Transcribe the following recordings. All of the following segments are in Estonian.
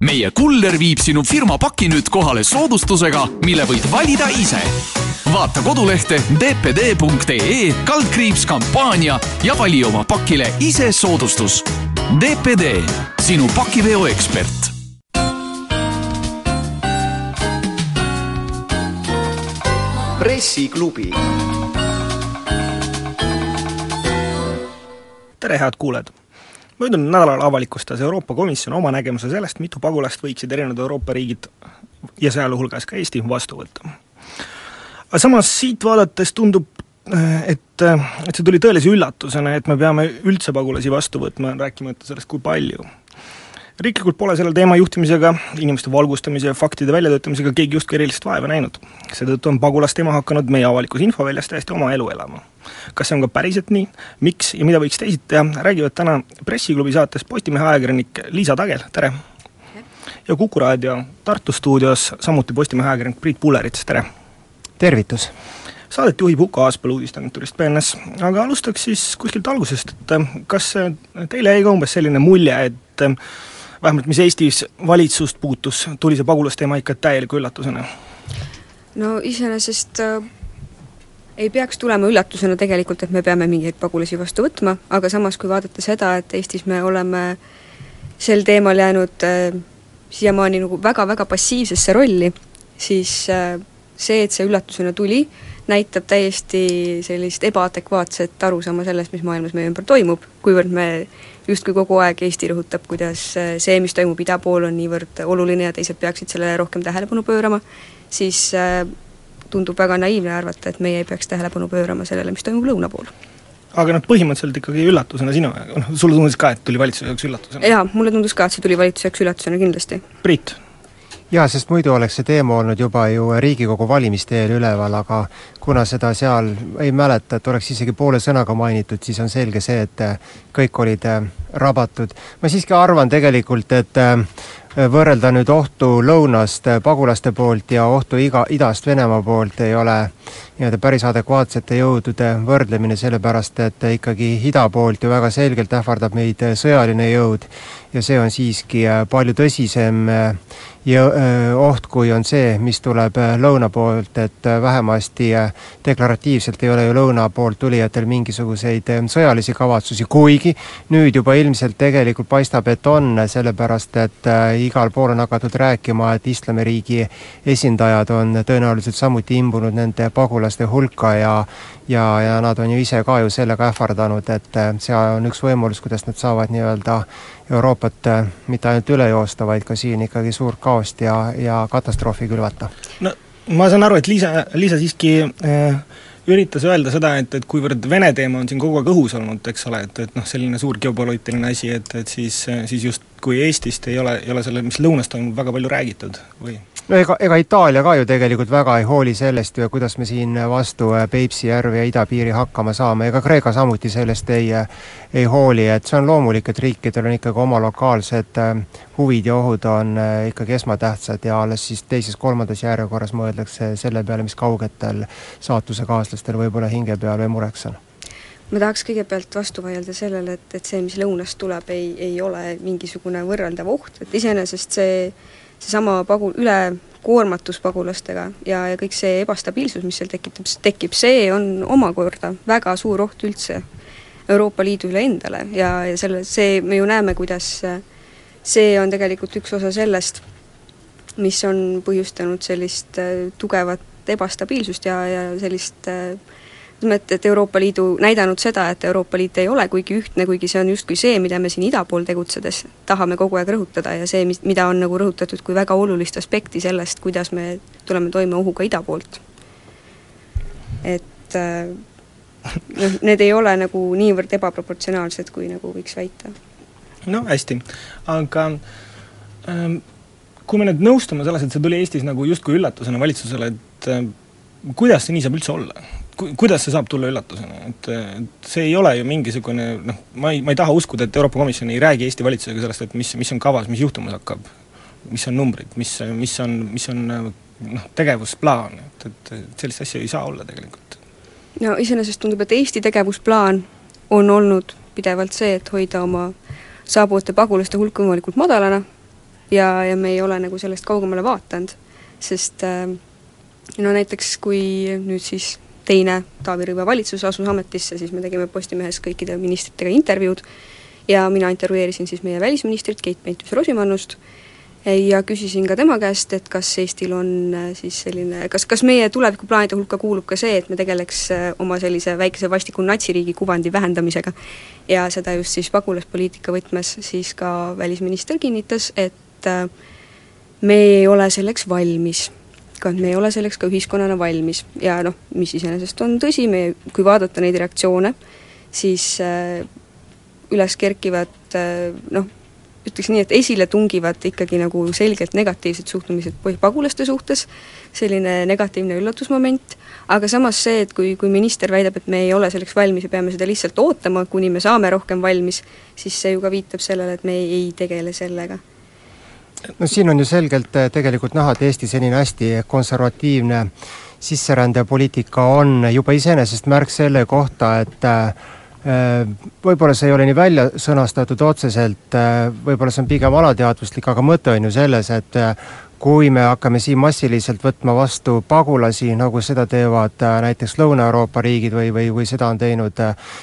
meie kuller viib sinu firma paki nüüd kohale soodustusega, mille võid valida ise. vaata kodulehte dpd.ee kaldkriips kampaania ja vali oma pakile ise soodustus. DPD, sinu pakiveo ekspert pressiklubi. tere, head kuulajad! Möödunud nädalal avalikustas Euroopa Komisjon oma nägemuse sellest, mitu pagulast võiksid erinevad Euroopa riigid ja sealhulgas ka Eesti vastu võtta. aga samas siit vaadates tundub, et, et see tuli tõelise üllatusena, et me peame üldse pagulasi vastu võtma, rääkimata sellest, kui palju riiklikult pole selle teema juhtimisega, inimeste valgustamise ja faktide väljatöötamisega keegi justkui erilist vaeva näinud. seetõttu on pagulasteema hakanud meie avalikus infoväljas täiesti oma elu elama. kas see on ka päriselt nii, miks ja mida võiks teisiti teha, räägivad täna Pressiklubi saates Postimehe ajakirjanik Liisa Tagel, tere! ja Kuku raadio Tartu stuudios samuti Postimehe ajakirjanik Priit Pullerits, tere! tervitus! Saadet juhib Huko Aaspõld uudisteagentuurist BNS, aga alustaks siis kuskilt algusest, et kas teile jäi ka umbes selline mulje, et vähemalt mis Eestis valitsust puutus, tuli see pagulasteema ikka täieliku üllatusena? no iseenesest äh, ei peaks tulema üllatusena tegelikult, et me peame mingeid pagulasi vastu võtma, aga samas, kui vaadata seda, et Eestis me oleme sel teemal jäänud äh, siiamaani nagu väga-väga passiivsesse rolli, siis äh, see, et see üllatusena tuli, näitab täiesti sellist ebaadekvaatset arusaama sellest, mis maailmas meie ümber toimub, kuivõrd me justkui kogu aeg Eesti rõhutab, kuidas äh, see, mis toimub ida pool, on niivõrd oluline ja teised peaksid sellele rohkem tähelepanu pöörama, siis äh, tundub väga naiivne arvata, et meie ei peaks tähelepanu pöörama sellele, mis toimub lõuna pool aga noh, põhimõtteliselt ikkagi üllatusena sinu, noh sulle tundus ka, et tuli valitsuse jaoks üllatusena? jaa, mulle tundus ka, et see tuli valitsuse jaoks üllatusena kindlasti. Priit? Jaa, sest muidu oleks see teema olnud juba ju Riigikogu valimiste eel üleval, aga kuna seda seal ei mäleta, et oleks isegi poole sõnaga mainitud, siis on selge see, et kõik olid rabatud. ma siiski arvan tegelikult, et äh, võrrelda nüüd ohtu lõunast äh, pagulaste poolt ja ohtu iga, idast Venemaa poolt ei ole nii-öelda päris adekvaatsete jõudude võrdlemine, sellepärast et ikkagi ida poolt ju väga selgelt ähvardab meid sõjaline jõud ja see on siiski äh, palju tõsisem ja oht, kui on see, mis tuleb lõuna poolt, et vähemasti deklaratiivselt ei ole ju lõuna poolt tulijatel mingisuguseid sõjalisi kavatsusi, kuigi nüüd juba ilmselt tegelikult paistab, et on, sellepärast et äh, igal pool on hakatud rääkima, et islamiriigi esindajad on tõenäoliselt samuti imbunud nende pagulaste hulka ja ja, ja nad on ju ise ka ju sellega ähvardanud, et äh, see on üks võimalus, kuidas nad saavad nii-öelda Euroopat äh, mitte ainult üle joosta, vaid ka siin ikkagi suurt kaost ja, ja katastroofi külvata. no ma saan aru, et Liisa, Liisa siiski äh üritas öelda seda, et, et kuivõrd Vene teema on siin kogu aeg õhus olnud, eks ole, et, et noh, selline suur geopoliitiline asi, et, et siis, siis justkui Eestist ei ole, ei ole selle, mis lõunas toimub, väga palju räägitud või? No ega, ega Itaalia ka ju tegelikult väga ei hooli sellest ju, kuidas me siin vastu äh, Peipsi järve ja idapiiri hakkama saame, ega Kreeka samuti sellest ei, äh, ei hooli, et see on loomulik, et riikidel on ikkagi oma lokaalsed äh, huvid ja ohud on ikkagi esmatähtsad ja alles siis teises-kolmandas järjekorras mõeldakse selle peale, mis kaugetel saatusekaaslastel võib-olla hinge peal või mureks on. Ma tahaks kõigepealt vastu vaielda sellele, et, et see, mis lõunast tuleb, ei, ei ole mingisugune võrreldav oht, et iseenesest see seesama pagu-, ülekoormatus pagulastega ja, ja kõik see ebastabiilsus, mis seal tekitab, tekib, see on omakorda väga suur oht üldse Euroopa Liidule endale ja, ja selle, see, me ju näeme, kuidas see on tegelikult üks osa sellest, mis on põhjustanud sellist äh, tugevat ebastabiilsust ja, ja sellist äh, ütleme, et, et Euroopa Liidu, näidanud seda, et Euroopa Liit ei ole kuigi ühtne, kuigi see on justkui see, mida me siin ida pool tegutsedes tahame kogu aeg rõhutada ja see, mis, mida on nagu rõhutatud kui väga olulist aspekti sellest, kuidas me tuleme toime ohuga ida poolt. et äh, noh, need ei ole nagu niivõrd ebaproportsionaalsed, kui nagu võiks väita. no hästi, aga ähm, kui me nüüd nõustume selles, et see tuli Eestis nagu justkui üllatusena valitsusele, et äh, kuidas see nii saab üldse olla? Ku-, kuidas see saab tulla üllatusena, et, et see ei ole ju mingisugune noh, ma ei, ma ei taha uskuda, et Euroopa Komisjon ei räägi Eesti valitsusega sellest, et mis, mis on kavas, mis juhtumas hakkab. mis on numbrid, mis, mis on, mis on noh, tegevusplaan, et, et sellist asja ei saa olla tegelikult. no iseenesest tundub, et Eesti tegevusplaan on olnud pidevalt see, et hoida oma saabuvate pagulaste hulk võimalikult madalana ja, ja me ei ole nagu sellest kaugemale vaadanud, sest äh, no näiteks kui nüüd siis teine Taavi Rõiva valitsus asus ametisse, siis me tegime Postimehes kõikide ministritega intervjuud ja mina intervjueerisin siis meie välisministrit Keit Pentus-Rosimannust ja küsisin ka tema käest, et kas Eestil on äh, siis selline, kas, kas meie tulevikuplaanide hulka kuulub ka see, et me tegeleks äh, oma sellise väikese vastiku natsiriigi kuvandi vähendamisega. ja seda just siis pagulaspoliitika võtmes, siis ka välisminister kinnitas, et äh, me ei ole selleks valmis ka, et me ei ole selleks ka ühiskonnana valmis. Ja noh, mis iseenesest on tõsi, me, kui vaadata neid reaktsioone, siis äh, üles kerkivad äh, noh, ütleks nii, et esile tungivad ikkagi nagu selgelt negatiivsed suhtumised pagulaste suhtes, selline negatiivne üllatusmoment, aga samas see, et kui, kui minister väidab, et me ei ole selleks valmis ja peame seda lihtsalt ootama, kuni me saame rohkem valmis, siis see ju ka viitab sellele, et me ei, ei tegele sellega no siin on ju selgelt äh, tegelikult näha, et Eesti senine hästi konservatiivne sisserändepoliitika on juba iseenesest märk selle kohta, et äh, võib-olla see ei ole nii välja sõnastatud otseselt, võib-olla see on pigem alateadvuslik, aga mõte on ju selles, et kui me hakkame siin massiliselt võtma vastu pagulasi, nagu seda teevad äh, näiteks Lõuna-Euroopa riigid või, või, või seda on teinud äh,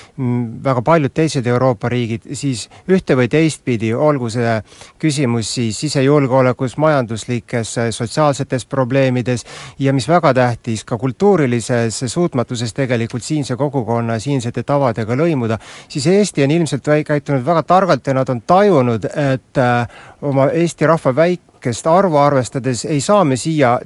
väga paljud teised Euroopa riigid, siis ühte või teistpidi, olgu see küsimus siis sisejulgeolekus, majanduslikes, äh, sotsiaalsetes probleemides ja mis väga tähtis, ka kultuurilises suutmatuses tegelikult siinse kogukonna siinsete tavadega lõimuda, siis Eesti on ilmselt käitunud väga targalt ja nad on tajunud, et oma Eesti rahva väik-, väikest arvu arvestades ei saa me siia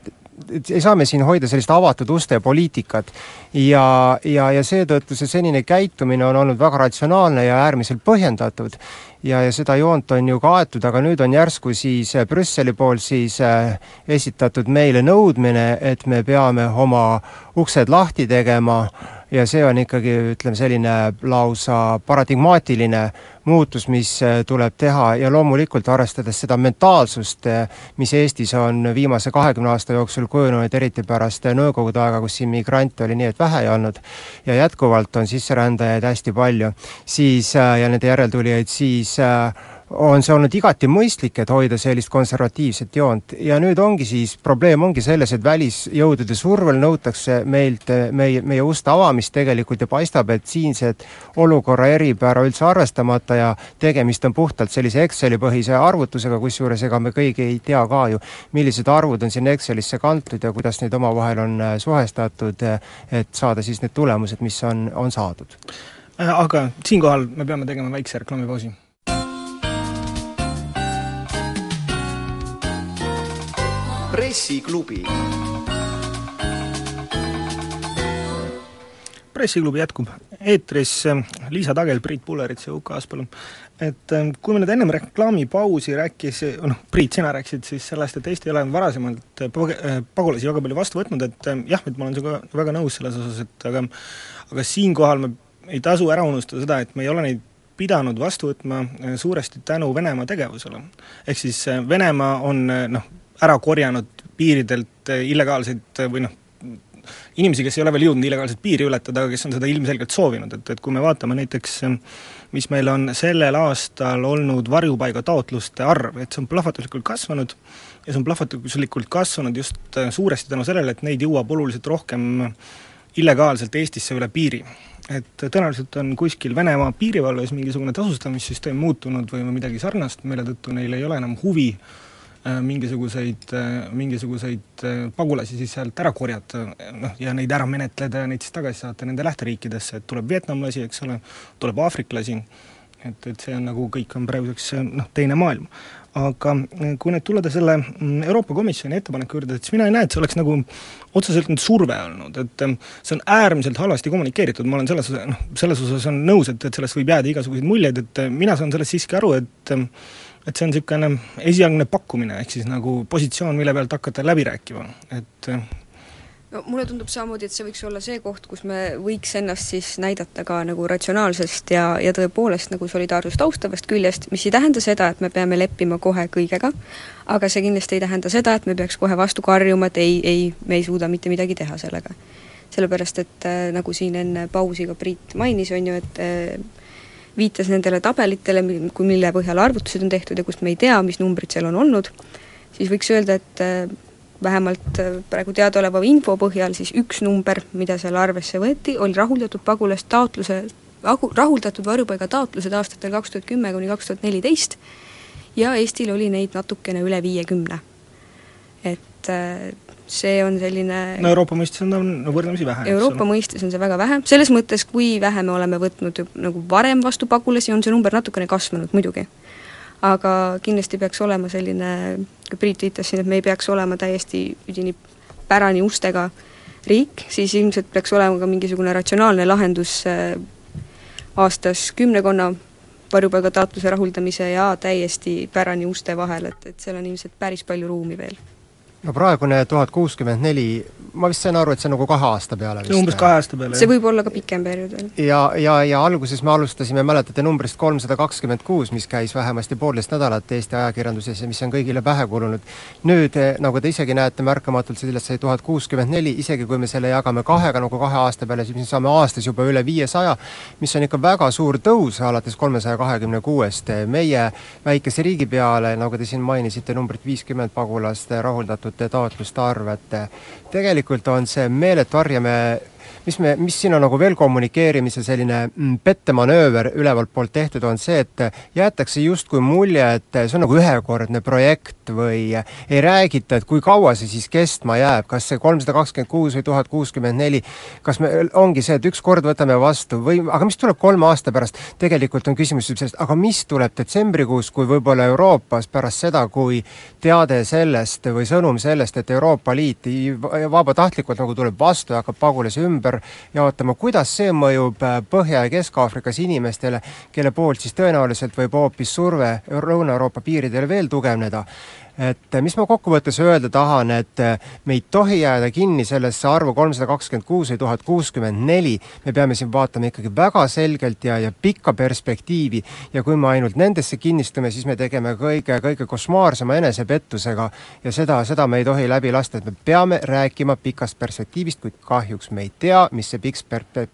ei saa me siin hoida sellist avatud uste poliitikat ja, ja, ja seetõttu see senine käitumine on olnud väga ratsionaalne ja äärmiselt põhjendatud. ja, ja seda joont on ju ka aetud, aga nüüd on järsku siis Brüsseli poolt siis äh, esitatud meile nõudmine, et me peame oma uksed lahti tegema ja see on ikkagi, ütleme, selline lausa paradigmaatiline muutus, mis äh, tuleb teha ja loomulikult arvestades seda mentaalsust, äh, mis Eestis on viimase kahekümne aasta jooksul kujunenud, eriti pärast äh, Nõukogude aega, kus immigrante oli nii et vähe ei olnud, ja jätkuvalt on sisserändajaid hästi palju, siis ja nende järeltulijaid, siis on see olnud igati mõistlik, et hoida sellist konservatiivset joont ja nüüd ongi siis, probleem ongi selles, et välisjõudude survel nõutakse meilt meie, meie uste avamist tegelikult ja paistab, et siinsed olukorra eripära üldse arvestamata ja tegemist on puhtalt sellise Exceli põhise arvutusega, kusjuures ega me kõigi ei tea ka ju, millised arvud on sinna Excelisse kantud ja kuidas neid omavahel on äh, suhestatud, et saada siis need tulemused, mis on, on saadud. Äh, aga siinkohal me peame tegema väikse reklaamipausi pressiklubi. pressiklubi jätkub, eetris äh, Liisa Tagel, Priit Pullerits ja Uku Aas, palun. et äh, kui me nüüd ennem reklaamipausi rääkis, noh, Priit, sina rääkisid siis sellest, et Eesti ei ole varasemalt äh, pag-, pagulasi väga palju vastu võtnud, et jah, et ma olen sinuga väga nõus selles osas, et aga aga siinkohal me ei tasu ära unustada seda, et me ei ole neid pidanud vastu võtma suuresti tänu Venemaa tegevusele. ehk siis Venemaa on noh, ära korjanud piiridelt eh, illegaalseid eh, või noh, inimesi, kes ei ole veel jõudnud illegaalset piiri ületada, aga kes on seda ilmselgelt soovinud, et, et kui me vaatame näiteks eh, mis meil on sellel aastal olnud varjupaigataotluste arv, et see on plahvatuslikult kasvanud ja see on plahvatuslikult kasvanud just suuresti tänu sellele, et neid jõuab oluliselt rohkem illegaalselt Eestisse üle piiri. et tõenäoliselt on kuskil Venemaa piirivalves mingisugune tasustamissüsteem muutunud või midagi sarnast, mille tõttu neil ei ole enam huvi äh, mingisuguseid, äh, mingisuguseid äh, pagulasi siis sealt ära korjata, noh, ja neid ära menetleda ja neid siis tagasi saata nende lähteriikidesse, et tuleb vietnamlasi, eks ole, tuleb aafriklasi, et, et see on nagu, kõik on praeguseks noh, teine maailm. aga kui nüüd tulla selle mm, Euroopa Komisjoni ettepaneku juurde, et siis mina ei näe, et see oleks nagu otseselt nüüd surve olnud, et see on äärmiselt halvasti kommunikeeritud, ma olen selles, noh, selles osas on nõus, et, et sellest võib jääda igasuguseid muljeid, et mina saan sellest siiski aru, et et see on niisugune esialgne pakkumine, ehk siis nagu positsioon, mille pealt hakata läbi rääkima, et no mulle tundub samamoodi, et see võiks olla see koht, kus me võiks ennast siis näidata ka nagu ratsionaalsest ja, ja tõepoolest nagu solidaarsust austavast küljest, mis ei tähenda seda, et me peame leppima kohe kõigega, aga see kindlasti ei tähenda seda, et me peaks kohe vastu karjuma, et ei, ei, me ei suuda mitte midagi teha sellega. sellepärast, et äh, nagu siin enne pausi ka Priit mainis, on ju, et äh, viitas nendele tabelitele, mille põhjal arvutused on tehtud ja kust me ei tea, mis numbrid seal on olnud, siis võiks öelda, et äh, vähemalt äh, praegu teadaoleva info põhjal siis üks number, mida seal arvesse võeti, oli rahuldatud pagulastaotluse, rahuldatud varjupaiga taotlused aastatel kaks tuhat kümme kuni kaks tuhat neliteist ja Eestil oli neid natukene üle viiekümne. et äh, see on selline no Euroopa mõistes on ta võrdlemisi vähe. Euroopa mõistes on see väga vähe, selles mõttes, kui vähe me oleme võtnud nagu varem vastu pagulasi, on see number natukene kasvanud muidugi. aga kindlasti peaks olema selline, kui Priit viitas siin, et me ei peaks olema täiesti üdini pärani ustega riik, siis ilmselt peaks olema ka mingisugune ratsionaalne lahendus äh, aastas kümnekonna varjupaigataotluse rahuldamise ja täiesti pärani uste vahel, et, et seal on ilmselt päris palju ruumi veel no praegune tuhat kuuskümmend neli ma vist sain aru, et see on nagu kahe aasta peale vist? umbes kahe aasta peale, jah. see võib olla ka pikem periood veel. ja, ja, ja alguses me alustasime, mäletate, numbrist kolmsada kakskümmend kuus, mis käis vähemasti poolteist nädalat Eesti ajakirjanduses ja mis on kõigile pähe kulunud. nüüd, eh, nagu te isegi näete, märkamatult sellest sai tuhat kuuskümmend neli, isegi kui me selle jagame kahega nagu kahe aasta peale, siis me saame aastas juba üle viiesaja, mis on ikka väga suur tõus alates kolmesaja kahekümne kuuest. meie väikese riigi peale, nagu te siin mainisite, numbrit viiskümmend pagulast rahuldatud taotluste arv, et tegelikult on see meeletu harjame mis me, mis siin on nagu veel kommunikeerimise selline mm, pettemanööver ülevalt poolt tehtud, on see, et jäetakse justkui mulje, et see on nagu ühekordne projekt või ei räägita, et kui kaua see siis kestma jääb, kas see kolmsada kakskümmend kuus või tuhat kuuskümmend neli, kas me, ongi see, et ükskord võtame vastu või aga mis tuleb kolme aasta pärast, tegelikult on küsimus sellest, aga mis tuleb detsembrikuus, kui võib-olla Euroopas pärast seda, kui teade sellest või sõnum sellest, et Euroopa Liit vabatahtlikult nagu tuleb vastu ja hakkab pagulasi ümber ümber jaotama, kuidas see mõjub äh, Põhja- ja Kesk-Aafrikas inimestele, kelle poolt siis tõenäoliselt võib hoopis surve Lõuna-Euroopa piiridele veel tugevneda et mis ma kokkuvõttes öelda tahan, et eh, me ei tohi jääda kinni sellesse arvu kolmsada kakskümmend kuus või tuhat kuuskümmend neli, me peame siin vaatama ikkagi väga selgelt ja, ja pikka perspektiivi. Ja kui me ainult nendesse kinnistume, siis me tegeme kõige, kõige košmaarsema enesepettusega. Ja seda, seda me ei tohi läbi lasta, et me peame rääkima pikast perspektiivist, kuid kahjuks me ei tea, mis see pikk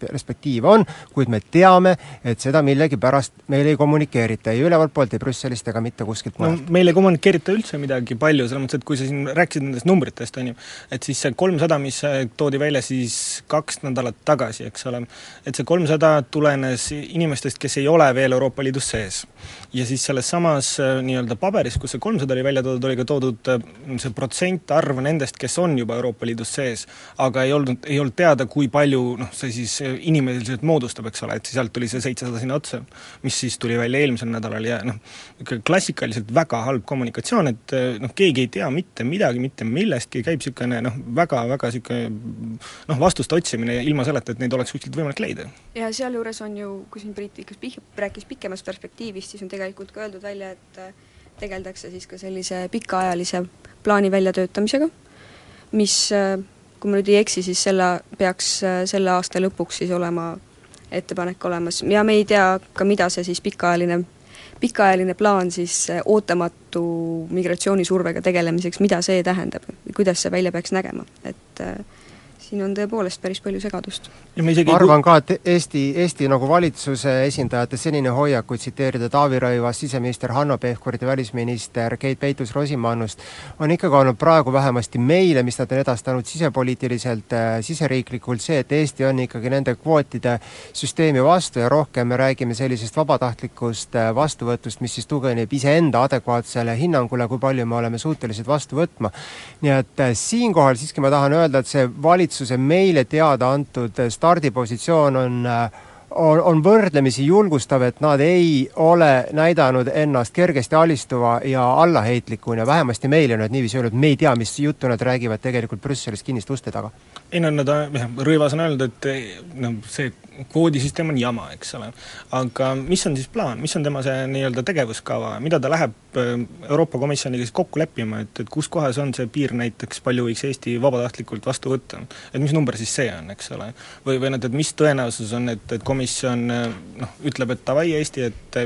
perspektiiv on, kuid me teame, et seda millegipärast meile ei kommunikeerita ei ülevalt poolt, ei Brüsselist ega mitte kuskilt mujalt. no,. meil ei kommunikeerita üldse midagi palju, selles mõttes, et kui sa siin rääkisid nendest numbritest, on ju, et siis see kolmsada, mis toodi välja siis kaks nädalat tagasi, eks ole, et see kolmsada tulenes inimestest, kes ei ole veel Euroopa Liidus sees. ja siis selles samas äh, nii-öelda paberis, kus see kolmsada oli välja toodud, oli ka toodud äh, see protsentarv nendest, kes on juba Euroopa Liidus sees, aga ei olnud, ei olnud teada, kui palju noh, see siis äh, inimeliselt moodustab, eks ole, et sealt tuli see seitsesada sinna otsa, mis siis tuli välja eelmisel nädalal ja noh, klassikaliselt väga halb kommunikatsioon, et noh, keegi ei tea mitte midagi, mitte millestki, käib niisugune noh, väga-väga niisugune noh, vastuste otsimine ilma selleta, et neid oleks kuskilt võimalik leida. ja sealjuures on ju, kui siin Priit ikka pih-, rääkis pikemast perspektiivist, siis on tegelikult ka öeldud välja, et tegeldakse siis ka sellise pikaajalise plaani väljatöötamisega, mis kui ma nüüd ei eksi, siis selle, peaks selle aasta lõpuks siis olema ettepanek olemas ja me ei tea ka, mida see siis pikaajaline pikaajaline plaan siis eh, ootamatu migratsioonisurvega tegelemiseks, mida see tähendab, kuidas see välja peaks nägema, et äh, siin on tõepoolest päris palju segadust. ma arvan ka, et Eesti, Eesti nagu valitsuse esindajate senine hoiak, kui tsiteerida Taavi Rõivast, siseminister Hanno Pevkurit ja välisminister Keit Pentus-Rosimannust, on ikkagi olnud praegu vähemasti meile, mis nad on edastanud sisepoliitiliselt äh,, siseriiklikult, see, et Eesti on ikkagi nende kvootide süsteemi vastu ja rohkem me räägime sellisest vabatahtlikust äh, vastuvõtust, mis siis tugineb iseenda adekvaatsele hinnangule, kui palju me oleme suutelised vastu võtma. nii et äh, siinkohal siiski ma tahan öelda, et see valitsus valitsuse meile teada antud stardipositsioon on on, on võrdlemisi julgustav, et nad ei ole näidanud ennast kergesti alistuva ja allaheitlikuna, vähemasti meile on nad niiviisi öelnud, me ei tea, mis juttu nad räägivad tegelikult Brüsselis kinniste uste taga. Ei no nad, jah, Rõivas on öelnud, et noh, see koodisüsteem on jama, eks ole. aga mis on siis plaan, mis on tema see nii-öelda tegevuskava, mida ta läheb äh, Euroopa Komisjoniga siis kokku leppima, et, et kus kohas on see piir näiteks, palju võiks Eesti vabatahtlikult vastu võtta? et mis number siis see on, eks ole? või, või noh, et mis tõenäosus on, et, et komisjon äh, noh, ütleb, et davai Eesti, et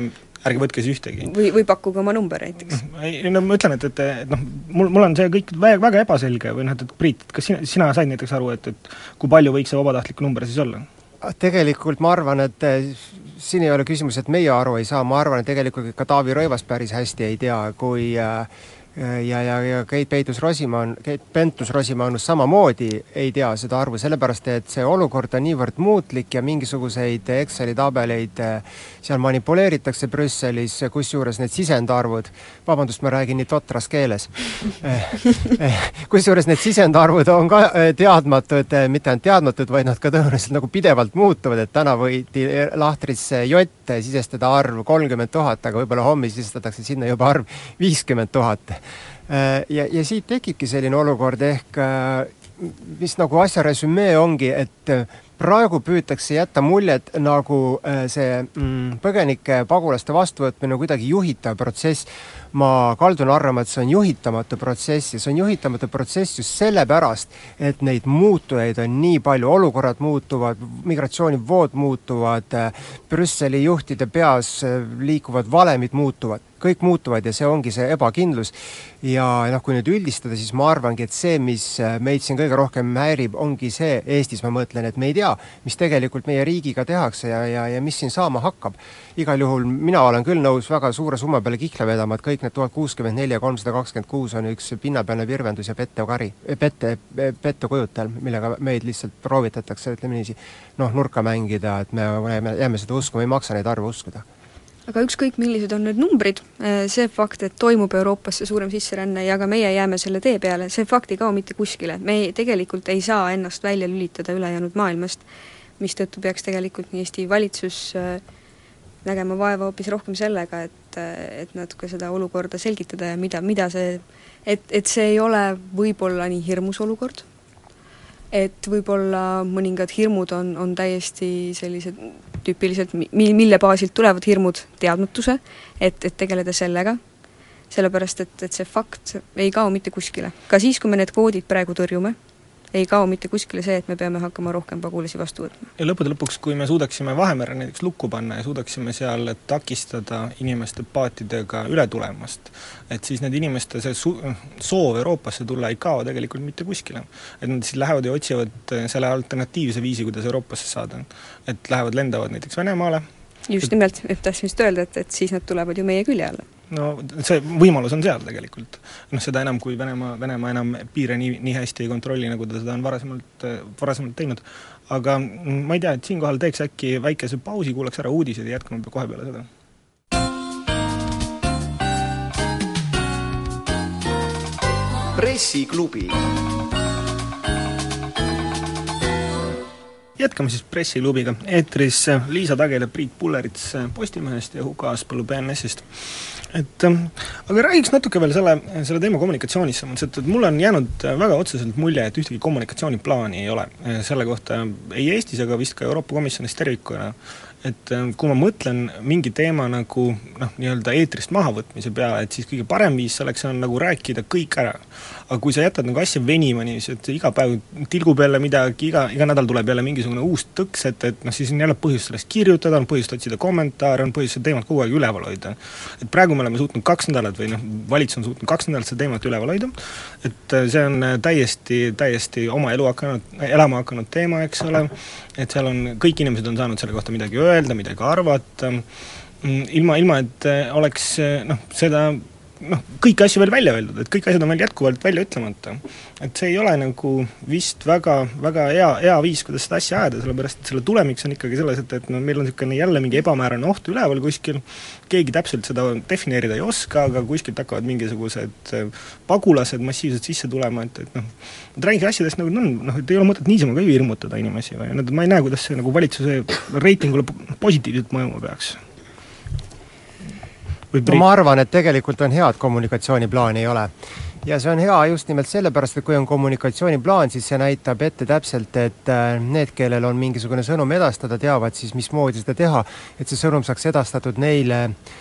ärge võtke siis ühtegi. või, või pakkuge oma number näiteks. ei no ma ütlen, et, et, et noh, mul, mul on see kõik väga, väga ebaselge või noh, et, et Priit, kas sina, sina said näiteks aru, et, et kui palju võiks see vabatahtlik number siis olla? tegelikult ma arvan, et eh, siin ei ole küsimus, et meie aru ei saa, ma arvan, et tegelikult ka Taavi Rõivas päris hästi ei tea, kui äh, ja, ja, ja Keit Peitus-Rosimannus, Keit Pentus-Rosimannus samamoodi ei tea seda arvu, sellepärast et see olukord on niivõrd muutlik ja mingisuguseid Exceli tabeleid eh, seal manipuleeritakse Brüsselis, kusjuures need sisendarvud, vabandust, ma räägin nii totras keeles eh, eh, kusjuures need sisendarvud on ka teadmatud, mitte ainult teadmatud, vaid nad ka tõenäoliselt nagu pidevalt muutuvad, et täna võidi lahtrisse jott sisestada arv kolmkümmend tuhat, aga võib-olla homme sisestatakse sinna juba arv viiskümmend tuhat ja, ja siit tekibki selline olukord ehk äh, mis nagu asja resümee ongi, et äh, praegu püütakse jätta muljet, nagu see mm, põgenike, pagulaste vastuvõtmine kuidagi juhitav protsess. ma kaldun arvama, et see on juhitamatu protsess ja see on juhitamatu protsess just sellepärast, et neid muutujaid on nii palju, olukorrad muutuvad, migratsioonivood muutuvad, Brüsseli juhtide peas liikuvad valemid muutuvad kõik muutuvad ja see ongi see ebakindlus. ja noh, kui nüüd üldistada, siis ma arvangi, et see, mis äh, meid siin kõige rohkem häirib, ongi see, Eestis ma mõtlen, et me ei tea, mis tegelikult meie riigiga tehakse ja, ja, ja mis siin saama hakkab. igal juhul mina olen küll nõus väga suure summa peale kihla vedama, et kõik need tuhat kuuskümmend neli ja kolmsada kakskümmend kuus on üks pinnapealne virvendus ja pettekari, pette, pettekujutel, millega meid lihtsalt proovitatakse, ütleme niiviisi, noh, nurka mängida, et me jääme, jääme seda uskuma, ei maksa neid arve uskuda aga ükskõik, millised on need numbrid, eh, see fakt, et toimub Euroopasse suurem sisseränne ja ka meie jääme selle tee peale, see fakt ei kao mitte kuskile, me ei, tegelikult ei saa ennast välja lülitada ülejäänud maailmast, mistõttu peaks tegelikult nii Eesti valitsus eh, nägema vaeva hoopis rohkem sellega, et, eh, et natuke seda olukorda selgitada ja mida, mida see, et, et see ei ole võib-olla nii hirmus olukord, et võib-olla mõningad hirmud on, on täiesti sellised tüüpiliselt, mi-, mille baasilt tulevad hirmud, teadmatuse, et, et tegeleda sellega, sellepärast et, et see fakt ei kao mitte kuskile. ka siis, kui me need kvoodid praegu tõrjume, ei kao mitte kuskile see, et me peame hakkama rohkem pagulasi vastu võtma. ja lõppude lõpuks, kui me suudaksime Vahemere näiteks lukku panna ja suudaksime seal takistada inimeste paatidega üle tulemast, et siis need inimeste see su-, soov Euroopasse tulla ei kao tegelikult mitte kuskile. et nad siis lähevad ja otsivad selle alternatiivse viisi, kuidas Euroopasse saada. et lähevad, lendavad näiteks Venemaale, just nimelt, et tahtsin just öelda, et, et siis nad tulevad ju meie külje alla no see võimalus on seal tegelikult. noh, seda enam, kui Venemaa, Venemaa enam piire nii, nii hästi ei kontrolli, nagu ta seda on varasemalt, varasemalt teinud. aga ma ei tea, et siinkohal teeks äkki väikese pausi, kuulaks ära uudised ja jätkame kohe peale seda. pressiklubi jätkame siis pressiklubiga, eetris Liisa Tagel ja Priit Pullerits Postimehest ja Huko Aaspõllu BNS-ist et ähm, aga räägiks natuke veel selle, selle teema kommunikatsioonist, selles mõttes, et, mulle on jäänud väga otseselt mulje, et ühtegi kommunikatsiooniplaani ei ole. Äh, selle kohta ei Eestis ega vist ka Euroopa Komisjonis tervikuna. et äh, kui ma mõtlen mingi teema nagu noh, nii-öelda eetrist mahavõtmise peale, et siis kõige parem viis selleks on nagu rääkida kõik ära aga kui sa jätad nagu asja venima niiviisi, et iga päev tilgub jälle midagi, iga, iga nädal tuleb jälle mingisugune uus tõks, et, et noh, siis on jälle põhjust sellest kirjutada, on põhjust otsida kommentaare, on põhjust seda teemat kogu aeg üleval hoida. et praegu me oleme suutnud kaks nädalat või noh, valitsus on suutnud kaks nädalat seda teemat üleval hoida, et äh, see on äh, täiesti, täiesti oma elu hakanud, elama hakanud teema, eks ole, et seal on, kõik inimesed on saanud selle kohta midagi öelda, midagi arvata, mm, ilma, ilma et äh, oleks noh, seda noh, kõiki asju veel välja öeldud, et kõik asjad on veel jätkuvalt välja ütlemata. et see ei ole nagu vist väga, väga hea, hea viis, kuidas seda asja ajada, sellepärast et selle tulemiks on ikkagi selles, et, et no meil on niisugune jälle mingi ebamäärane oht üleval kuskil, keegi täpselt seda defineerida ei oska, aga kuskilt hakkavad mingisugused äh, pagulased massiivselt sisse tulema, et, et noh, et räägige asjadest nagu on, noh, et ei ole mõtet niisama ka hirmutada inimesi või noh, ma ei näe, kuidas see nagu valitsuse reitingule positiivselt mõjuma peaks no ma arvan, et tegelikult on hea, et kommunikatsiooniplaani ei ole. ja see on hea just nimelt sellepärast, et kui on kommunikatsiooniplaan, siis see näitab ette täpselt, et äh, need, kellel on mingisugune sõnum edastada, teavad siis, mismoodi seda teha, et see sõnum saaks edastatud neile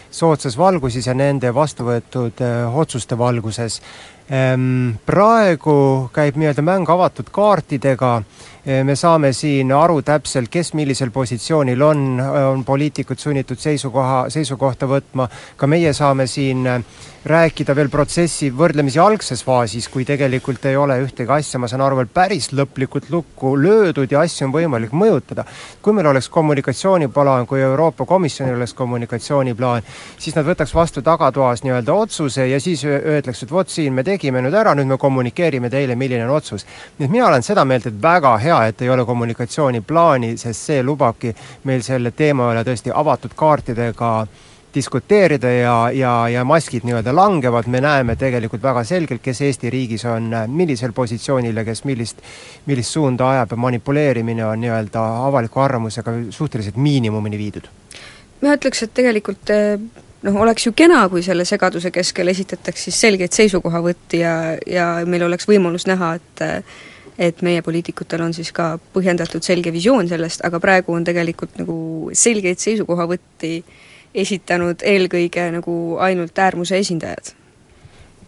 soodsas valguses ja nende vastu võetud äh, otsuste valguses. Ehm, praegu käib nii-öelda mäng avatud kaartidega me saame siin aru täpselt, kes millisel positsioonil on, on poliitikud sunnitud seisukoha, seisukohta võtma, ka meie saame siin rääkida veel protsessi võrdlemisi algses faasis, kui tegelikult ei ole ühtegi asja, ma saan aru, veel päris lõplikult lukku löödud ja asju on võimalik mõjutada. kui meil oleks kommunikatsiooniplaan, kui Euroopa Komisjonil oleks kommunikatsiooniplaan, siis nad võtaks vastu tagatoas nii-öelda otsuse ja siis öeldakse, et vot siin me tegime nüüd ära, nüüd me kommunikeerime teile, milline on otsus. nii et mina olen seda meelt, et väga hea, et ei ole kommunikatsiooniplaani, sest see lubabki meil selle teema üle tõesti avatud kaartidega diskuteerida ja, ja, ja maskid nii-öelda langevad, me näeme tegelikult väga selgelt, kes Eesti riigis on millisel positsioonil ja kes millist, millist suunda ajab ja manipuleerimine on nii-öelda avaliku arvamusega suhteliselt miinimumini viidud. ma ütleks, et tegelikult eh, noh, oleks ju kena, kui selle segaduse keskel esitataks siis selgeid seisukohavõtti ja, ja meil oleks võimalus näha, et et meie poliitikutel on siis ka põhjendatud selge visioon sellest, aga praegu on tegelikult nagu selgeid seisukohavõtti esitanud eelkõige nagu ainult äärmuse esindajad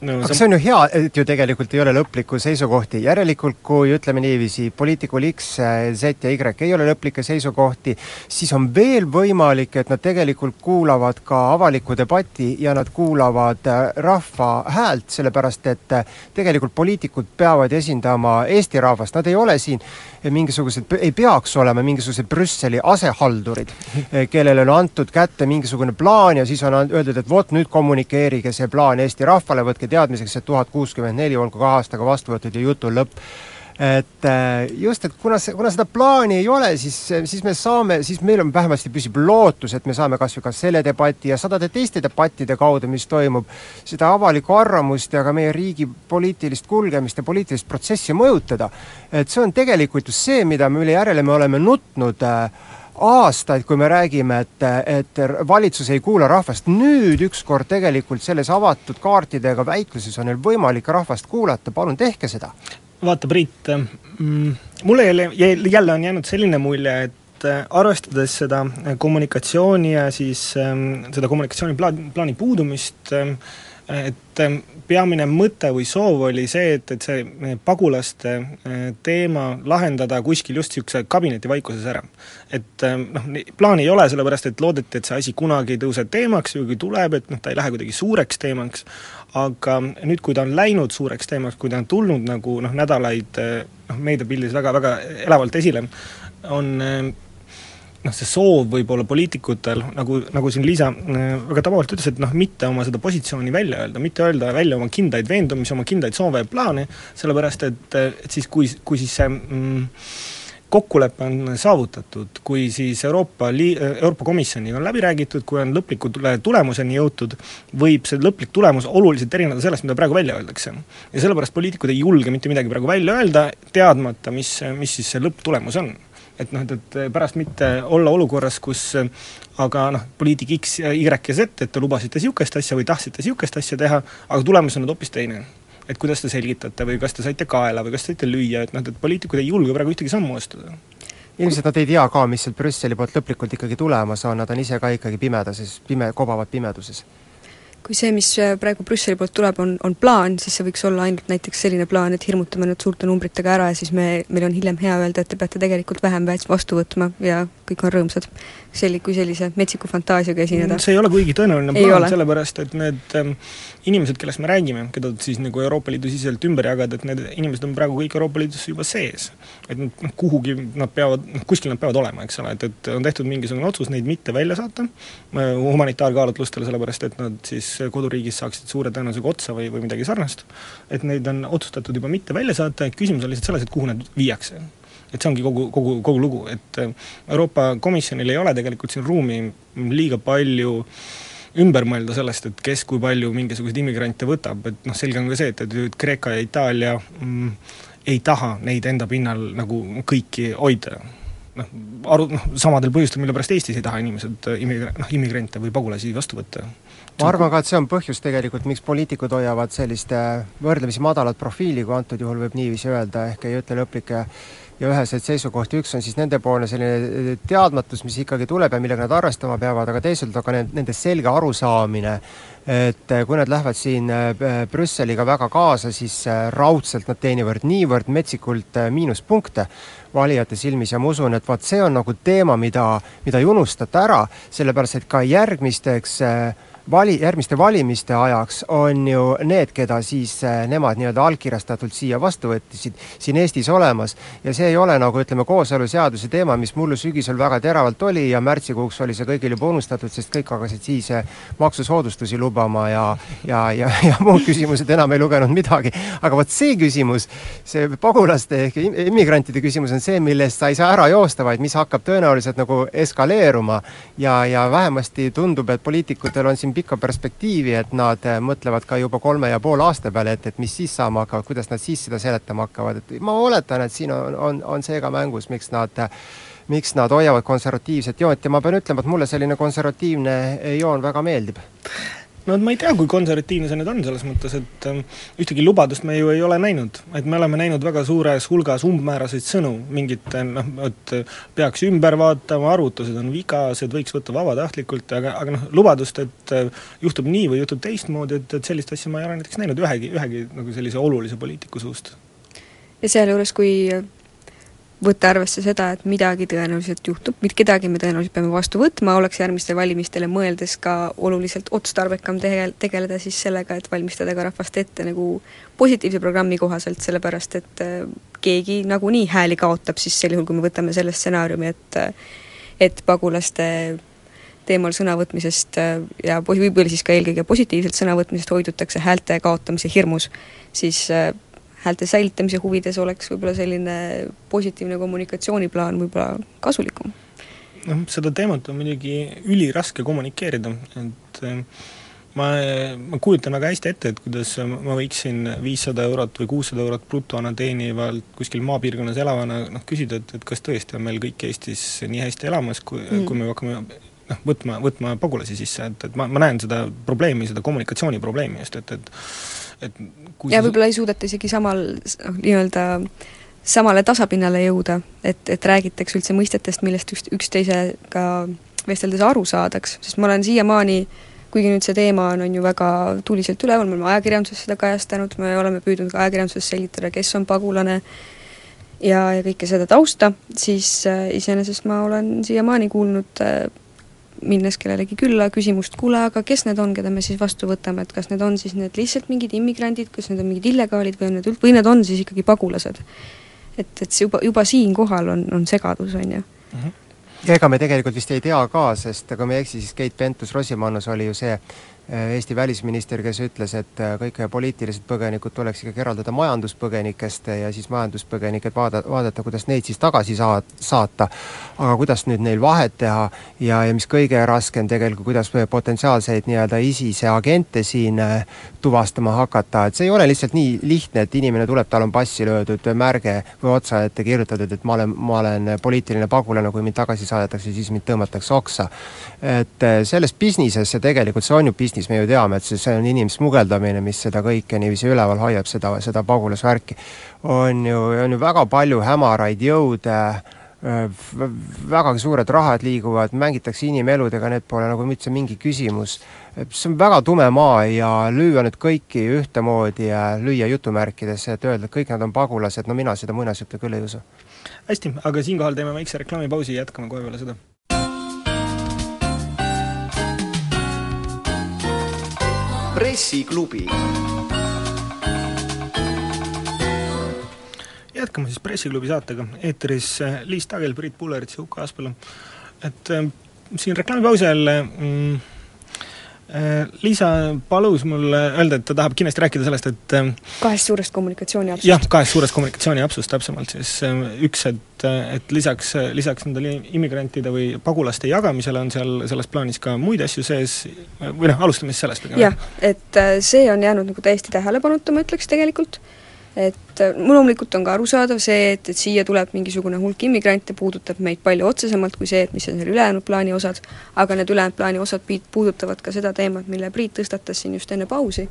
no, aga see on ju hea, et ju tegelikult ei ole lõplikku seisukohti, järelikult kui ütleme niiviisi, poliitikul X, Z ja Y ei ole lõplikke seisukohti, siis on veel võimalik, et nad tegelikult kuulavad ka avalikku debatti ja nad kuulavad äh, rahva häält, sellepärast et äh, tegelikult poliitikud peavad esindama Eesti rahvast, nad ei ole siin mingisugused, ei peaks olema mingisugused Brüsseli asehaldurid, kellele on antud kätte mingisugune plaan ja siis on öeldud, et vot nüüd kommunikeerige see plaan Eesti rahvale, võtke teadmiseks, et tuhat kuuskümmend neli olgu kahe aastaga vastu võetud ja jutu lõpp et äh, just, et kuna see, kuna seda plaani ei ole, siis, siis me saame, siis meil on vähemasti püsib lootus, et me saame kas või ka selle debati ja sadade teiste debattide kaudu, mis toimub, seda avalikku arvamust ja ka meie riigi poliitilist kulgemist ja poliitilist protsessi mõjutada. et see on tegelikult just see, mida, mille järele me oleme nutnud äh, aastaid, kui me räägime, et, et valitsus ei kuula rahvast, nüüd ükskord tegelikult selles avatud kaartidega väikluses on neil võimalik rahvast kuulata, palun tehke seda vaata, Priit, mm, mulle jälle, jälle on jäänud selline mulje, et äh, arvestades seda kommunikatsiooni ja siis ähm, seda kommunikatsiooniplaani, plaani puudumist, ähm, et ähm, peamine mõte või soov oli see, et, et see äh, pagulaste äh, teema lahendada kuskil just niisuguse kabinetivaikuses ära. et noh, plaani ei ole, sellepärast et loodeti, et see asi kunagi ei tõuse teemaks, kuigi tuleb, et noh, ta ei lähe kuidagi suureks teemaks, aga nüüd, kui ta on läinud suureks teemaks, kui ta on tulnud nagu noh, nädalaid noh, meediapildis väga, väga elavalt esile, on noh, see soov võib-olla poliitikutel, nagu, nagu siin Liisa väga tabavalt ütles, et noh, mitte oma seda positsiooni välja öelda, mitte öelda välja oma kindlaid veendumusi, oma kindlaid soove ja plaane, sellepärast et, et siis, kui, kui siis see mm, kokkulepe on saavutatud, kui siis Euroopa Lii-, Euroopa Komisjoniga on läbi räägitud, kui on lõpliku tule-, tulemuseni jõutud, võib see lõplik tulemus oluliselt erineda sellest, mida praegu välja öeldakse. ja sellepärast poliitikud ei julge mitte midagi praegu välja öelda, teadmata, mis, mis siis see lõpptulemus on et noh, et, et pärast mitte olla olukorras, kus aga noh, poliitik X, Y ja Z, et te lubasite niisugust asja või tahtsite niisugust asja teha, aga tulemus on nüüd hoopis teine. Et kuidas te selgitate või kas te saite kaela või kas te saite lüüa, et noh, et poliitikud ei julge praegu ühtegi sammu astuda. Ilmselt nad ei tea ka, mis sealt Brüsseli poolt lõplikult ikkagi tulemas on, nad on ise ka ikkagi pimedases, pime, kobavad pimeduses kui see, mis äh, praegu Brüsseli poolt tuleb, on, on plaan, siis see võiks olla ainult näiteks selline plaan, et hirmutame nüüd suurte numbritega ära ja siis me, meil on hiljem hea öelda, et te peate tegelikult vähem vastu võtma ja kõik on rõõmsad. selli-, kui sellise metsiku fantaasiaga esineda. see ei ole kuigi tõenäoline plaan, sellepärast et need ähm, inimesed, kellest me räägime, keda siis nagu Euroopa Liidu siseselt ümber jagada, et need inimesed on praegu kõik Euroopa Liidus juba sees. et noh, kuhugi nad peavad, noh kuskil nad peavad olema, eks ole, et, et on tehtud mingisugune otsus neid mitte välja saata äh, humanitaarkaalutlustele, sellepärast et nad siis koduriigis saaksid suure tõenäosusega otsa või, või midagi sarnast, et neid on otsustatud juba mitte välja saata, küsimus on lihtsalt selles, et kuhu nad viiakse. Et see ongi kogu, kogu, kogu lugu, et äh, Euroopa Komisjonil ei ole tegelikult siin ruumi liiga palju ümber mõelda sellest, et kes kui palju mingisuguseid immigrante võtab, et noh, selge on ka see, et, et Kreeka ja Itaalia mm, ei taha neid enda pinnal nagu kõiki hoida. Noh, aru, noh, samadel põhjustel, mille pärast Eestis ei taha inimesed immigra-, noh, immigrante või pagulasi vastu võtta ma arvan ka, et see on põhjus tegelikult, miks poliitikud hoiavad sellist võrdlemisi madalat profiili, kui antud juhul võib niiviisi öelda, ehk ei ütle lõplikke ja üheseid seisukohti, üks on siis nendepoolne selline teadmatus, mis ikkagi tuleb ja millega nad arvestama peavad, aga teisalt aga nende selge arusaamine, et kui nad lähevad siin Brüsseliga väga kaasa, siis raudselt nad teenivad niivõrd metsikult miinuspunkte valijate silmis ja ma usun, et vaat see on nagu teema, mida, mida ei unustata ära, sellepärast et ka järgmisteks äh, vali, järgmiste valimiste ajaks on ju need, keda siis äh, nemad nii-öelda allkirjastatult siia vastu võttisid, siin Eestis olemas. ja see ei ole nagu ütleme, kooseluseaduse teema, mis mullu sügisel väga teravalt oli ja märtsikuuks oli see kõigil juba unustatud, sest kõik hakkasid siis äh, maksusoodustusi lubama ja ja, ja, ja muud küsimused enam ei lugenud midagi. aga vot see küsimus, see pagulaste ehk immigrantide küsimus on see, millest sa ei saa ära joosta, vaid mis hakkab tõenäoliselt nagu eskaleeruma ja, ja vähemasti tundub, et poliitikutel on siin siin pikka perspektiivi, et nad äh, mõtlevad ka juba kolme ja poole aasta peale, et, et mis siis saama hakkavad, kuidas nad siis seda seletama hakkavad, et ma oletan, et siin on, on, on see ka mängus, miks nad miks nad hoiavad konservatiivset joont. Ja ma pean ütlema, et mulle selline konservatiivne joon väga meeldib no ma ei tea, kui konservatiivne see nüüd on, selles mõttes, et ähm, ühtegi lubadust me ju ei ole näinud. et me oleme näinud väga suures hulgas umbmääraseid sõnu, mingit noh, et peaks ümber vaatama, arvutused on vigased, võiks võtta vabatahtlikult, aga, aga noh, lubadust, et äh, juhtub nii või juhtub teistmoodi, et, et sellist asja ma ei ole näiteks näinud ühegi, ühegi nagu sellise olulise poliitiku suust. ja sealjuures, kui võtta arvesse seda, et midagi tõenäoliselt juhtub, mitte kedagi me tõenäoliselt peame vastu võtma, oleks järgmistele valimistele mõeldes ka oluliselt otstarbekam tegel-, tegeleda siis sellega, et valmistada ka rahvast ette nagu positiivse programmi kohaselt, sellepärast et äh, keegi nagunii hääli kaotab siis sel juhul, kui me võtame selle stsenaariumi, et et pagulaste teemal sõnavõtmisest äh, ja võib-olla siis ka eelkõige positiivselt sõnavõtmisest hoidutakse häälte kaotamise hirmus, siis äh, häälte säilitamise huvides oleks võib-olla selline positiivne kommunikatsiooniplaan võib-olla kasulikum. noh, seda teemat on muidugi üliraske kommunikeerida, et äh, ma, ma kujutan väga hästi ette, et kuidas ma võiksin viissada eurot või kuussada eurot brutona teenivalt kuskil maapiirkonnas elavana noh, küsida, et, et kas tõesti on meil kõik Eestis nii hästi elamas, kui mm., kui me hakkame noh, võtma, võtma pagulasi sisse, et, et ma, ma näen seda probleemi, seda kommunikatsiooniprobleemi just, et, et et kui ja võib-olla ei suudeta isegi samal noh, nii-öelda samale tasapinnale jõuda, et, et räägitakse üldse mõistetest, millest üks, üksteisega vesteldes aru saadaks, sest ma olen siiamaani kuigi nüüd see teema on, on ju väga tuliselt üleval, me oleme ajakirjanduses seda kajastanud, me oleme püüdnud ka ajakirjanduses selgitada, kes on pagulane ja, ja kõike seda tausta, siis äh, iseenesest ma olen siiamaani kuulnud äh, minnes kellelegi külla, küsimust, kuule, aga kes need on, keda me siis vastu võtame, et kas need on siis need lihtsalt mingid immigrandid, kas need on mingid illegaalid või on need üld-, või need on siis ikkagi pagulased? et, et see juba, juba siinkohal on, on segadus, on ju mm. -hmm. ja ega me tegelikult vist ei tea ka, sest kui ma ei eksi, siis Keit Pentus-Rosimannus oli ju see Eesti välisminister, kes ütles, et äh, kõik poliitilised põgenikud tuleks ikkagi eraldada majanduspõgenikest ja siis majanduspõgenikud vaada, vaadata, kuidas neid siis tagasi saa-, saata. aga kuidas nüüd neil vahet teha ja, ja mis kõige raskem tegelikult, kuidas potentsiaalseid nii-öelda ISISe agente siin äh, tuvastama hakata, et see ei ole lihtsalt nii lihtne, et inimene tuleb, tal on passi löödud märge või otsa ette kirjutatud, et ma olen, ma olen poliitiline pagulane, kui mind tagasi saadetakse, siis mind tõmmatakse oksa. et selles businesses see tegelikult, see on ju business, Eestis me ju teame, et see, see on inimsmugeldamine, mis seda kõike niiviisi üleval hoiab, seda, seda pagulasvärki. on ju, on ju väga palju hämaraid jõude, vägagi suured rahad liiguvad, mängitakse inimeludega, need pole nagu üldse mingi küsimus. see on väga tume maa ja lüüa nüüd kõiki ühtemoodi ja lüüa jutumärkidesse, et öelda, et kõik nad on pagulased, no mina seda muinasjuttu küll ei usu. hästi, aga siinkohal teeme väikse reklaamipausi, jätkame kohe peale seda pressiklubi. jätkame siis Pressiklubi saatega, eetris äh, Liis Tagel, Priit Pullerits ja Uku Aaspõllu. et äh, siin reklaamipausi ajal mm, Äh, Liisa palus mul öelda, et ta tahab kindlasti rääkida sellest, et äh, kahest suurest kommunikatsiooniapsust. jah, kahest suurest kommunikatsiooniapsust täpsemalt siis, äh, üks, et, et lisaks, lisaks nendele immigrantide või pagulaste jagamisele on seal selles plaanis ka muid asju sees, või noh, alustame siis sellest jah, et see on jäänud nagu täiesti tähelepanuta, ma ütleks tegelikult et äh, loomulikult on ka arusaadav see, et, et siia tuleb mingisugune hulk immigrante, puudutab meid palju otsesemalt kui see, et mis on seal ülejäänud plaani osad, aga need ülejäänud plaani osad puudutavad ka seda teemat, mille Priit tõstatas siin just enne pausi,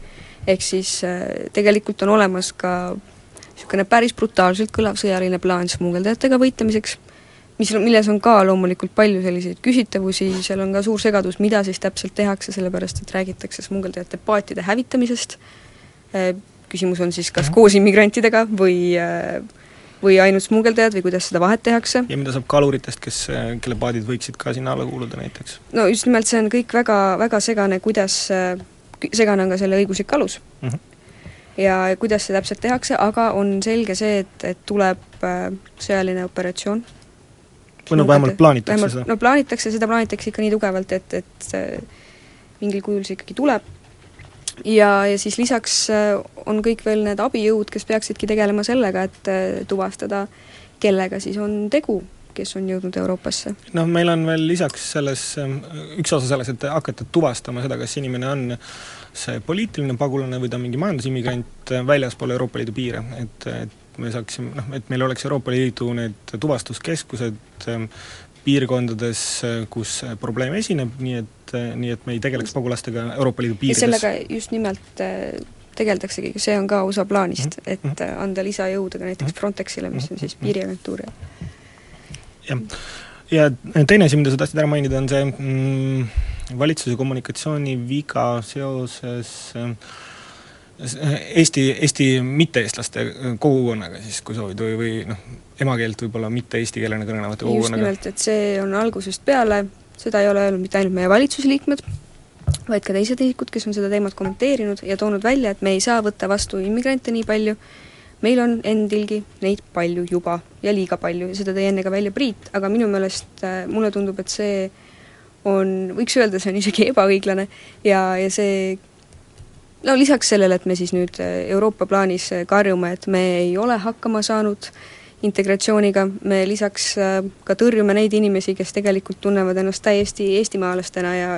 ehk siis äh, tegelikult on olemas ka niisugune päris brutaalselt kõlav sõjaline plaan smugeldajatega võitlemiseks, mis, milles on ka loomulikult palju selliseid küsitavusi, seal on ka suur segadus, mida siis täpselt tehakse, sellepärast et räägitakse smugeldajate paatide hävitamisest, äh, küsimus on siis kas koos immigrantidega või äh, või ainult smugeldajad või kuidas seda vahet tehakse. ja mida saab kaluritest, kes, kelle paadid võiksid ka sinna alla kuuluda näiteks? no just nimelt, see on kõik väga, väga segane, kuidas, segane on ka selle õiguslik alus mm. -hmm ja kuidas see täpselt tehakse, aga on selge see, et, et tuleb äh, sõjaline operatsioon. või no vähemalt plaanitakse vähemalt, seda? no plaanitakse, seda plaanitakse ikka nii tugevalt, et, et mingil kujul see ikkagi tuleb ja, ja siis lisaks äh, on kõik veel need abijõud, kes peaksidki tegelema sellega, et äh, tuvastada, kellega siis on tegu, kes on jõudnud Euroopasse. noh, meil on veel lisaks selles, ähm, üks osa selles, et hakata tuvastama seda, kas inimene on see poliitiline pagulane või ta on mingi majandusimmigrant äh, väljaspool Euroopa Liidu piire, et, et me saaksime, noh, et meil oleks Euroopa Liidu need tuvastuskeskused ähm, piirkondades, kus probleem esineb, nii et nii et me ei tegeleks pagulastega Euroopa Liidu piirides. sellega just nimelt äh, tegeldaksegi, see on ka osa plaanist mm, -hmm. et mhm. äh, anda lisajõudu ka näiteks mhm. Frontexile, mis on siis mhm. piiriagentuur ja jah, ja teine asi, mida sa tahtsid ära mainida, on see mm, valitsuse kommunikatsiooniviga seoses äh, Eesti, Eesti mitte-eestlaste kogukonnaga siis, kui soovid, või, või noh, emakeelt võib-olla mitte eesti keelena kõnelevate kogukonnaga. just nimelt, et see on algusest peale seda ei ole öelnud mitte ainult meie valitsusliikmed, vaid ka teised isikud, kes on seda teemat kommenteerinud ja toonud välja, et me ei saa võtta vastu immigrante nii palju, meil on endilgi neid palju juba ja liiga palju ja seda tõi enne ka välja Priit, aga minu meelest äh, mulle tundub, et see on, võiks öelda, see on isegi ebaõiglane ja, ja see no lisaks sellele, et me siis nüüd äh, Euroopa plaanis karjume, et me ei ole hakkama saanud äh, integratsiooniga, me lisaks äh, ka tõrjume neid inimesi, kes tegelikult tunnevad ennast täiesti eestimaalastena ja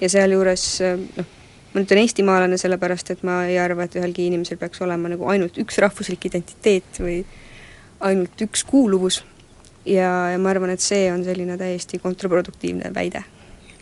ja sealjuures äh, noh, ma ütlen eestimaalane sellepärast, et ma ei arva, et ühelgi inimesel peaks olema nagu ainult üks rahvuslik identiteet või ainult üks kuuluvus. Ja, ja ma arvan, et see on selline täiesti kontraproduktiivne väide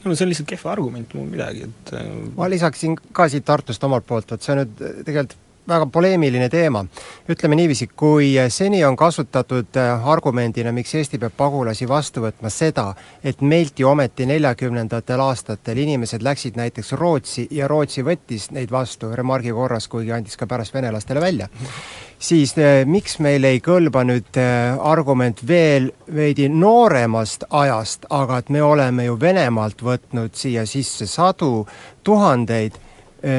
no see on lihtsalt kehva argument, mul midagi, et äh, ma lisaksin ka siit Tartust omalt poolt, vot see nüüd tegelikult väga poleemiline teema. ütleme niiviisi, kui seni on kasutatud äh, argumendina, miks Eesti peab pagulasi vastu võtma, seda, et meilt ju ometi neljakümnendatel aastatel inimesed läksid näiteks Rootsi ja Rootsi võttis neid vastu remargi korras, kuigi andis ka pärast venelastele välja, siis eh, miks meil ei kõlba nüüd eh, argument veel veidi nooremast ajast, aga et me oleme ju Venemaalt võtnud siia sisse sadu tuhandeid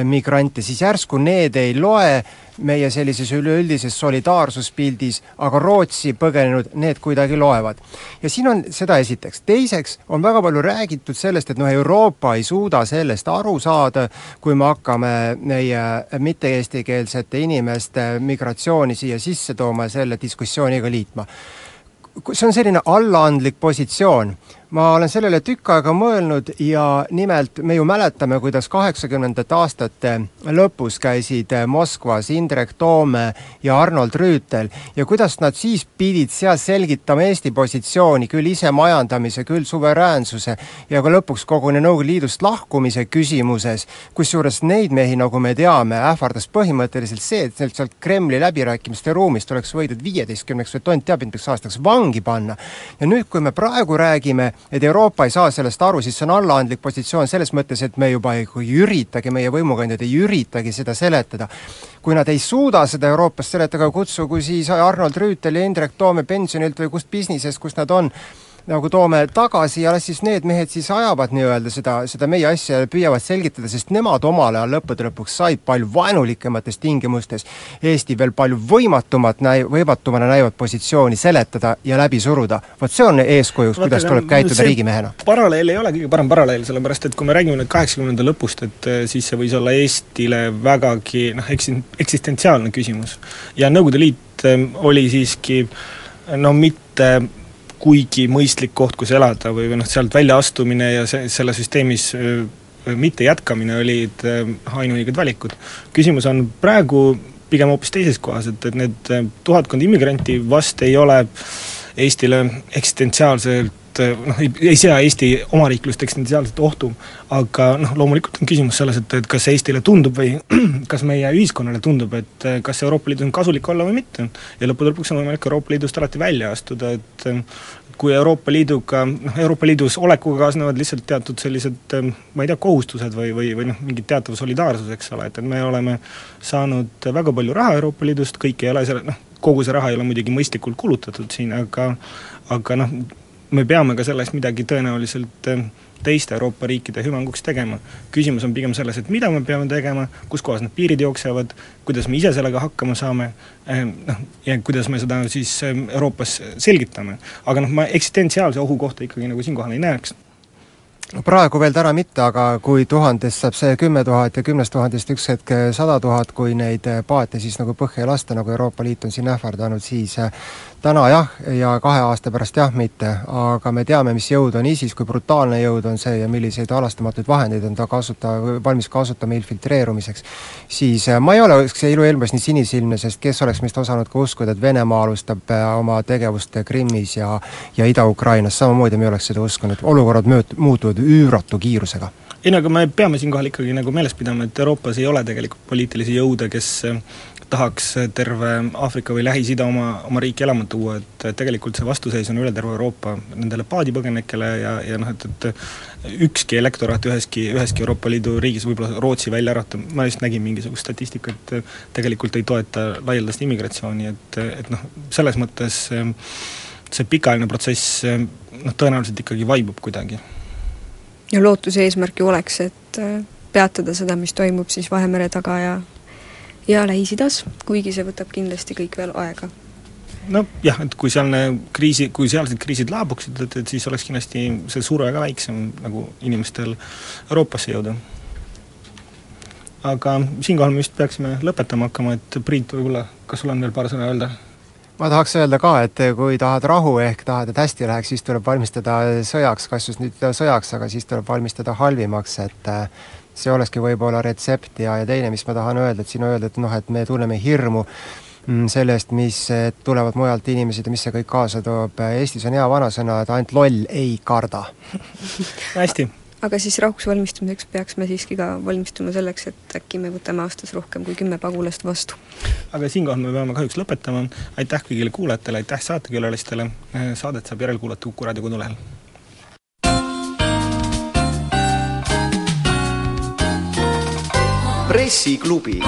migrante, siis järsku need ei loe meie sellises üleüldises solidaarsuspildis, aga Rootsi põgenenud, need kuidagi loevad. ja siin on seda esiteks. teiseks on väga palju räägitud sellest, et noh, Euroopa ei suuda sellest aru saada, kui me hakkame meie mitte-eestikeelsete inimeste migratsiooni siia sisse tooma ja selle diskussiooniga liitma see on selline allaandlik positsioon ma olen sellele tükk aega mõelnud ja nimelt me ju mäletame, kuidas kaheksakümnendate aastate lõpus käisid Moskvas Indrek Toome ja Arnold Rüütel ja kuidas nad siis pidid seal selgitama Eesti positsiooni küll isemajandamise, küll suveräänsuse ja ka lõpuks koguni Nõukogude Liidust lahkumise küsimuses, kusjuures neid mehi, nagu me teame, ähvardas põhimõtteliselt see, et sealt sealt Kremli läbirääkimiste ruumist oleks võidud viieteistkümneks või tont teab mitmeks aastaks vangi panna. ja nüüd, kui me praegu räägime et Euroopa ei saa sellest aru, siis see on allaandlik positsioon selles mõttes, et me juba ei, ei üritagi, meie võimukandjad ei üritagi seda seletada. kui nad ei suuda seda Euroopas seletada, kutsugu siis Arnold Rüütel ja Indrek Toome pensionilt või kust business'ist, kus nad on nagu toome tagasi ja las siis need mehed siis ajavad nii-öelda seda, seda meie asja ja püüavad selgitada, sest nemad omal ajal lõppude lõpuks said palju vaenulikemates tingimustes Eesti veel palju võimatumat näi-, võimatumana näivat positsiooni seletada ja läbi suruda. vot see on eeskujuks, kuidas tuleb käituda riigimehena. paralleel ei ole kõige parem paralleel, sellepärast et kui me räägime nüüd kaheksakümnenda lõpust, et eh, siis see võis olla Eestile vägagi noh, eksin-, eksistentsiaalne küsimus. ja Nõukogude Liit eh, oli siiski no mitte kuigi mõistlik koht, kus elada või, või noh, sealt väljaastumine ja see, selle süsteemis mitte jätkamine olid ainuõiged valikud. küsimus on praegu pigem hoopis teises kohas, et, et need tuhatkond immigranti vast ei ole Eestile eksistentsiaalselt noh, ei, ei sea Eesti omariiklust eksistentsiaalselt ohtu, aga noh, loomulikult on küsimus selles, et, et kas Eestile tundub või kas meie ühiskonnale tundub, et kas Euroopa Liidus on kasulik olla või mitte. ja lõppude lõpuks on võimalik Euroopa Liidust alati välja astuda, et kui Euroopa Liiduga, noh Euroopa Liidus olekuga kaasnevad lihtsalt teatud sellised ma ei tea, kohustused või, või, või noh, mingi teatav solidaarsus, eks ole, et, et me oleme saanud väga palju raha Euroopa Liidust, kõik ei ole selle, noh, kogu see raha ei ole muidugi mõistlikult kulutatud siin, aga aga noh, me peame ka selle eest midagi tõenäoliselt eh, teiste Euroopa riikide hüvanguks tegema. küsimus on pigem selles, et mida me peame tegema, kus kohas need piirid jooksevad, kuidas me ise sellega hakkama saame, eh, noh, ja kuidas me seda siis eh, Euroopas selgitame. aga noh, ma eksistentsiaalse ohu kohta ikkagi nagu siinkohal ei näeks praegu veel täna mitte, aga kui tuhandest saab see kümme tuhat ja kümnest tuhandest üks hetk sada tuhat, kui neid paate siis nagu põhja ei lasta, nagu Euroopa Liit on siin ähvardanud, siis täna jah, ja kahe aasta pärast jah, mitte, aga me teame, mis jõud on. ISIS, kui brutaalne jõud on see ja milliseid halastamatuid vahendeid on ta kasuta, valmis kasutama infiltreerumiseks, siis äh, ma ei ole iluilmas nii sinisilmne, sest kes oleks meist osanud ka uskuda, et Venemaa alustab äh, oma tegevust Krimmis ja ja Ida-Ukrainas, samamoodi me ei oleks seda uskunud, olukorrad mööt-, muutuvad üüratu kiirusega. Ei no aga me peame siinkohal ikkagi nagu meeles pidama, et Euroopas ei ole tegelikult poliitilisi jõude, kes tahaks terve Aafrika või Lähis-Ida oma, oma riiki elama tuua, et tegelikult see vastuseis on üle terve Euroopa nendele paadipõgenikele ja, ja noh, et, et ükski elektoraat üheski, üheski Euroopa Liidu riigis, võib-olla Rootsi välja arvata, ma just nägin mingisugust statistikat, tegelikult ei toeta laialdast immigratsiooni, et, et noh, selles mõttes see pikaajaline protsess noh, tõenäoliselt ikkagi vaibub kuidagi. ja lootuse eesmärk ju oleks, et peatada seda, mis toimub siis Vahemere taga ja ja Lähis-Idas, kuigi see võtab kindlasti kõik veel aega. nojah, et kui sealne kriisi, kui sealsed kriisid laabuksid, et, et siis oleks kindlasti see surve ka väiksem nagu inimestel Euroopasse jõuda. aga siinkohal me vist peaksime lõpetama hakkama, et Priit, võib-olla kas sul on veel paar sõna öelda? ma tahaks öelda ka, et kui tahad rahu ehk tahad, et hästi läheks, siis tuleb valmistada sõjaks, kas just nüüd sõjaks, aga siis tuleb valmistada halvimaks, et see olekski võib-olla retsept ja, ja teine, mis ma tahan öelda, et siin öelda, et noh, et me tunneme hirmu mm, sellest, mis tulevad mujalt inimesed ja mis see kõik kaasa toob, Eestis on hea vanasõna, et ainult loll ei karda. Hästi. aga siis rahuks valmistumiseks peaks me siiski ka valmistuma selleks, et äkki me võtame aastas rohkem kui kümme pagulast vastu. aga siinkohal me peame kahjuks lõpetama, aitäh kõigile kuulajatele, aitäh saatekülalistele, saadet saab järelkuulata Kuku raadio kodulehel pressiklubi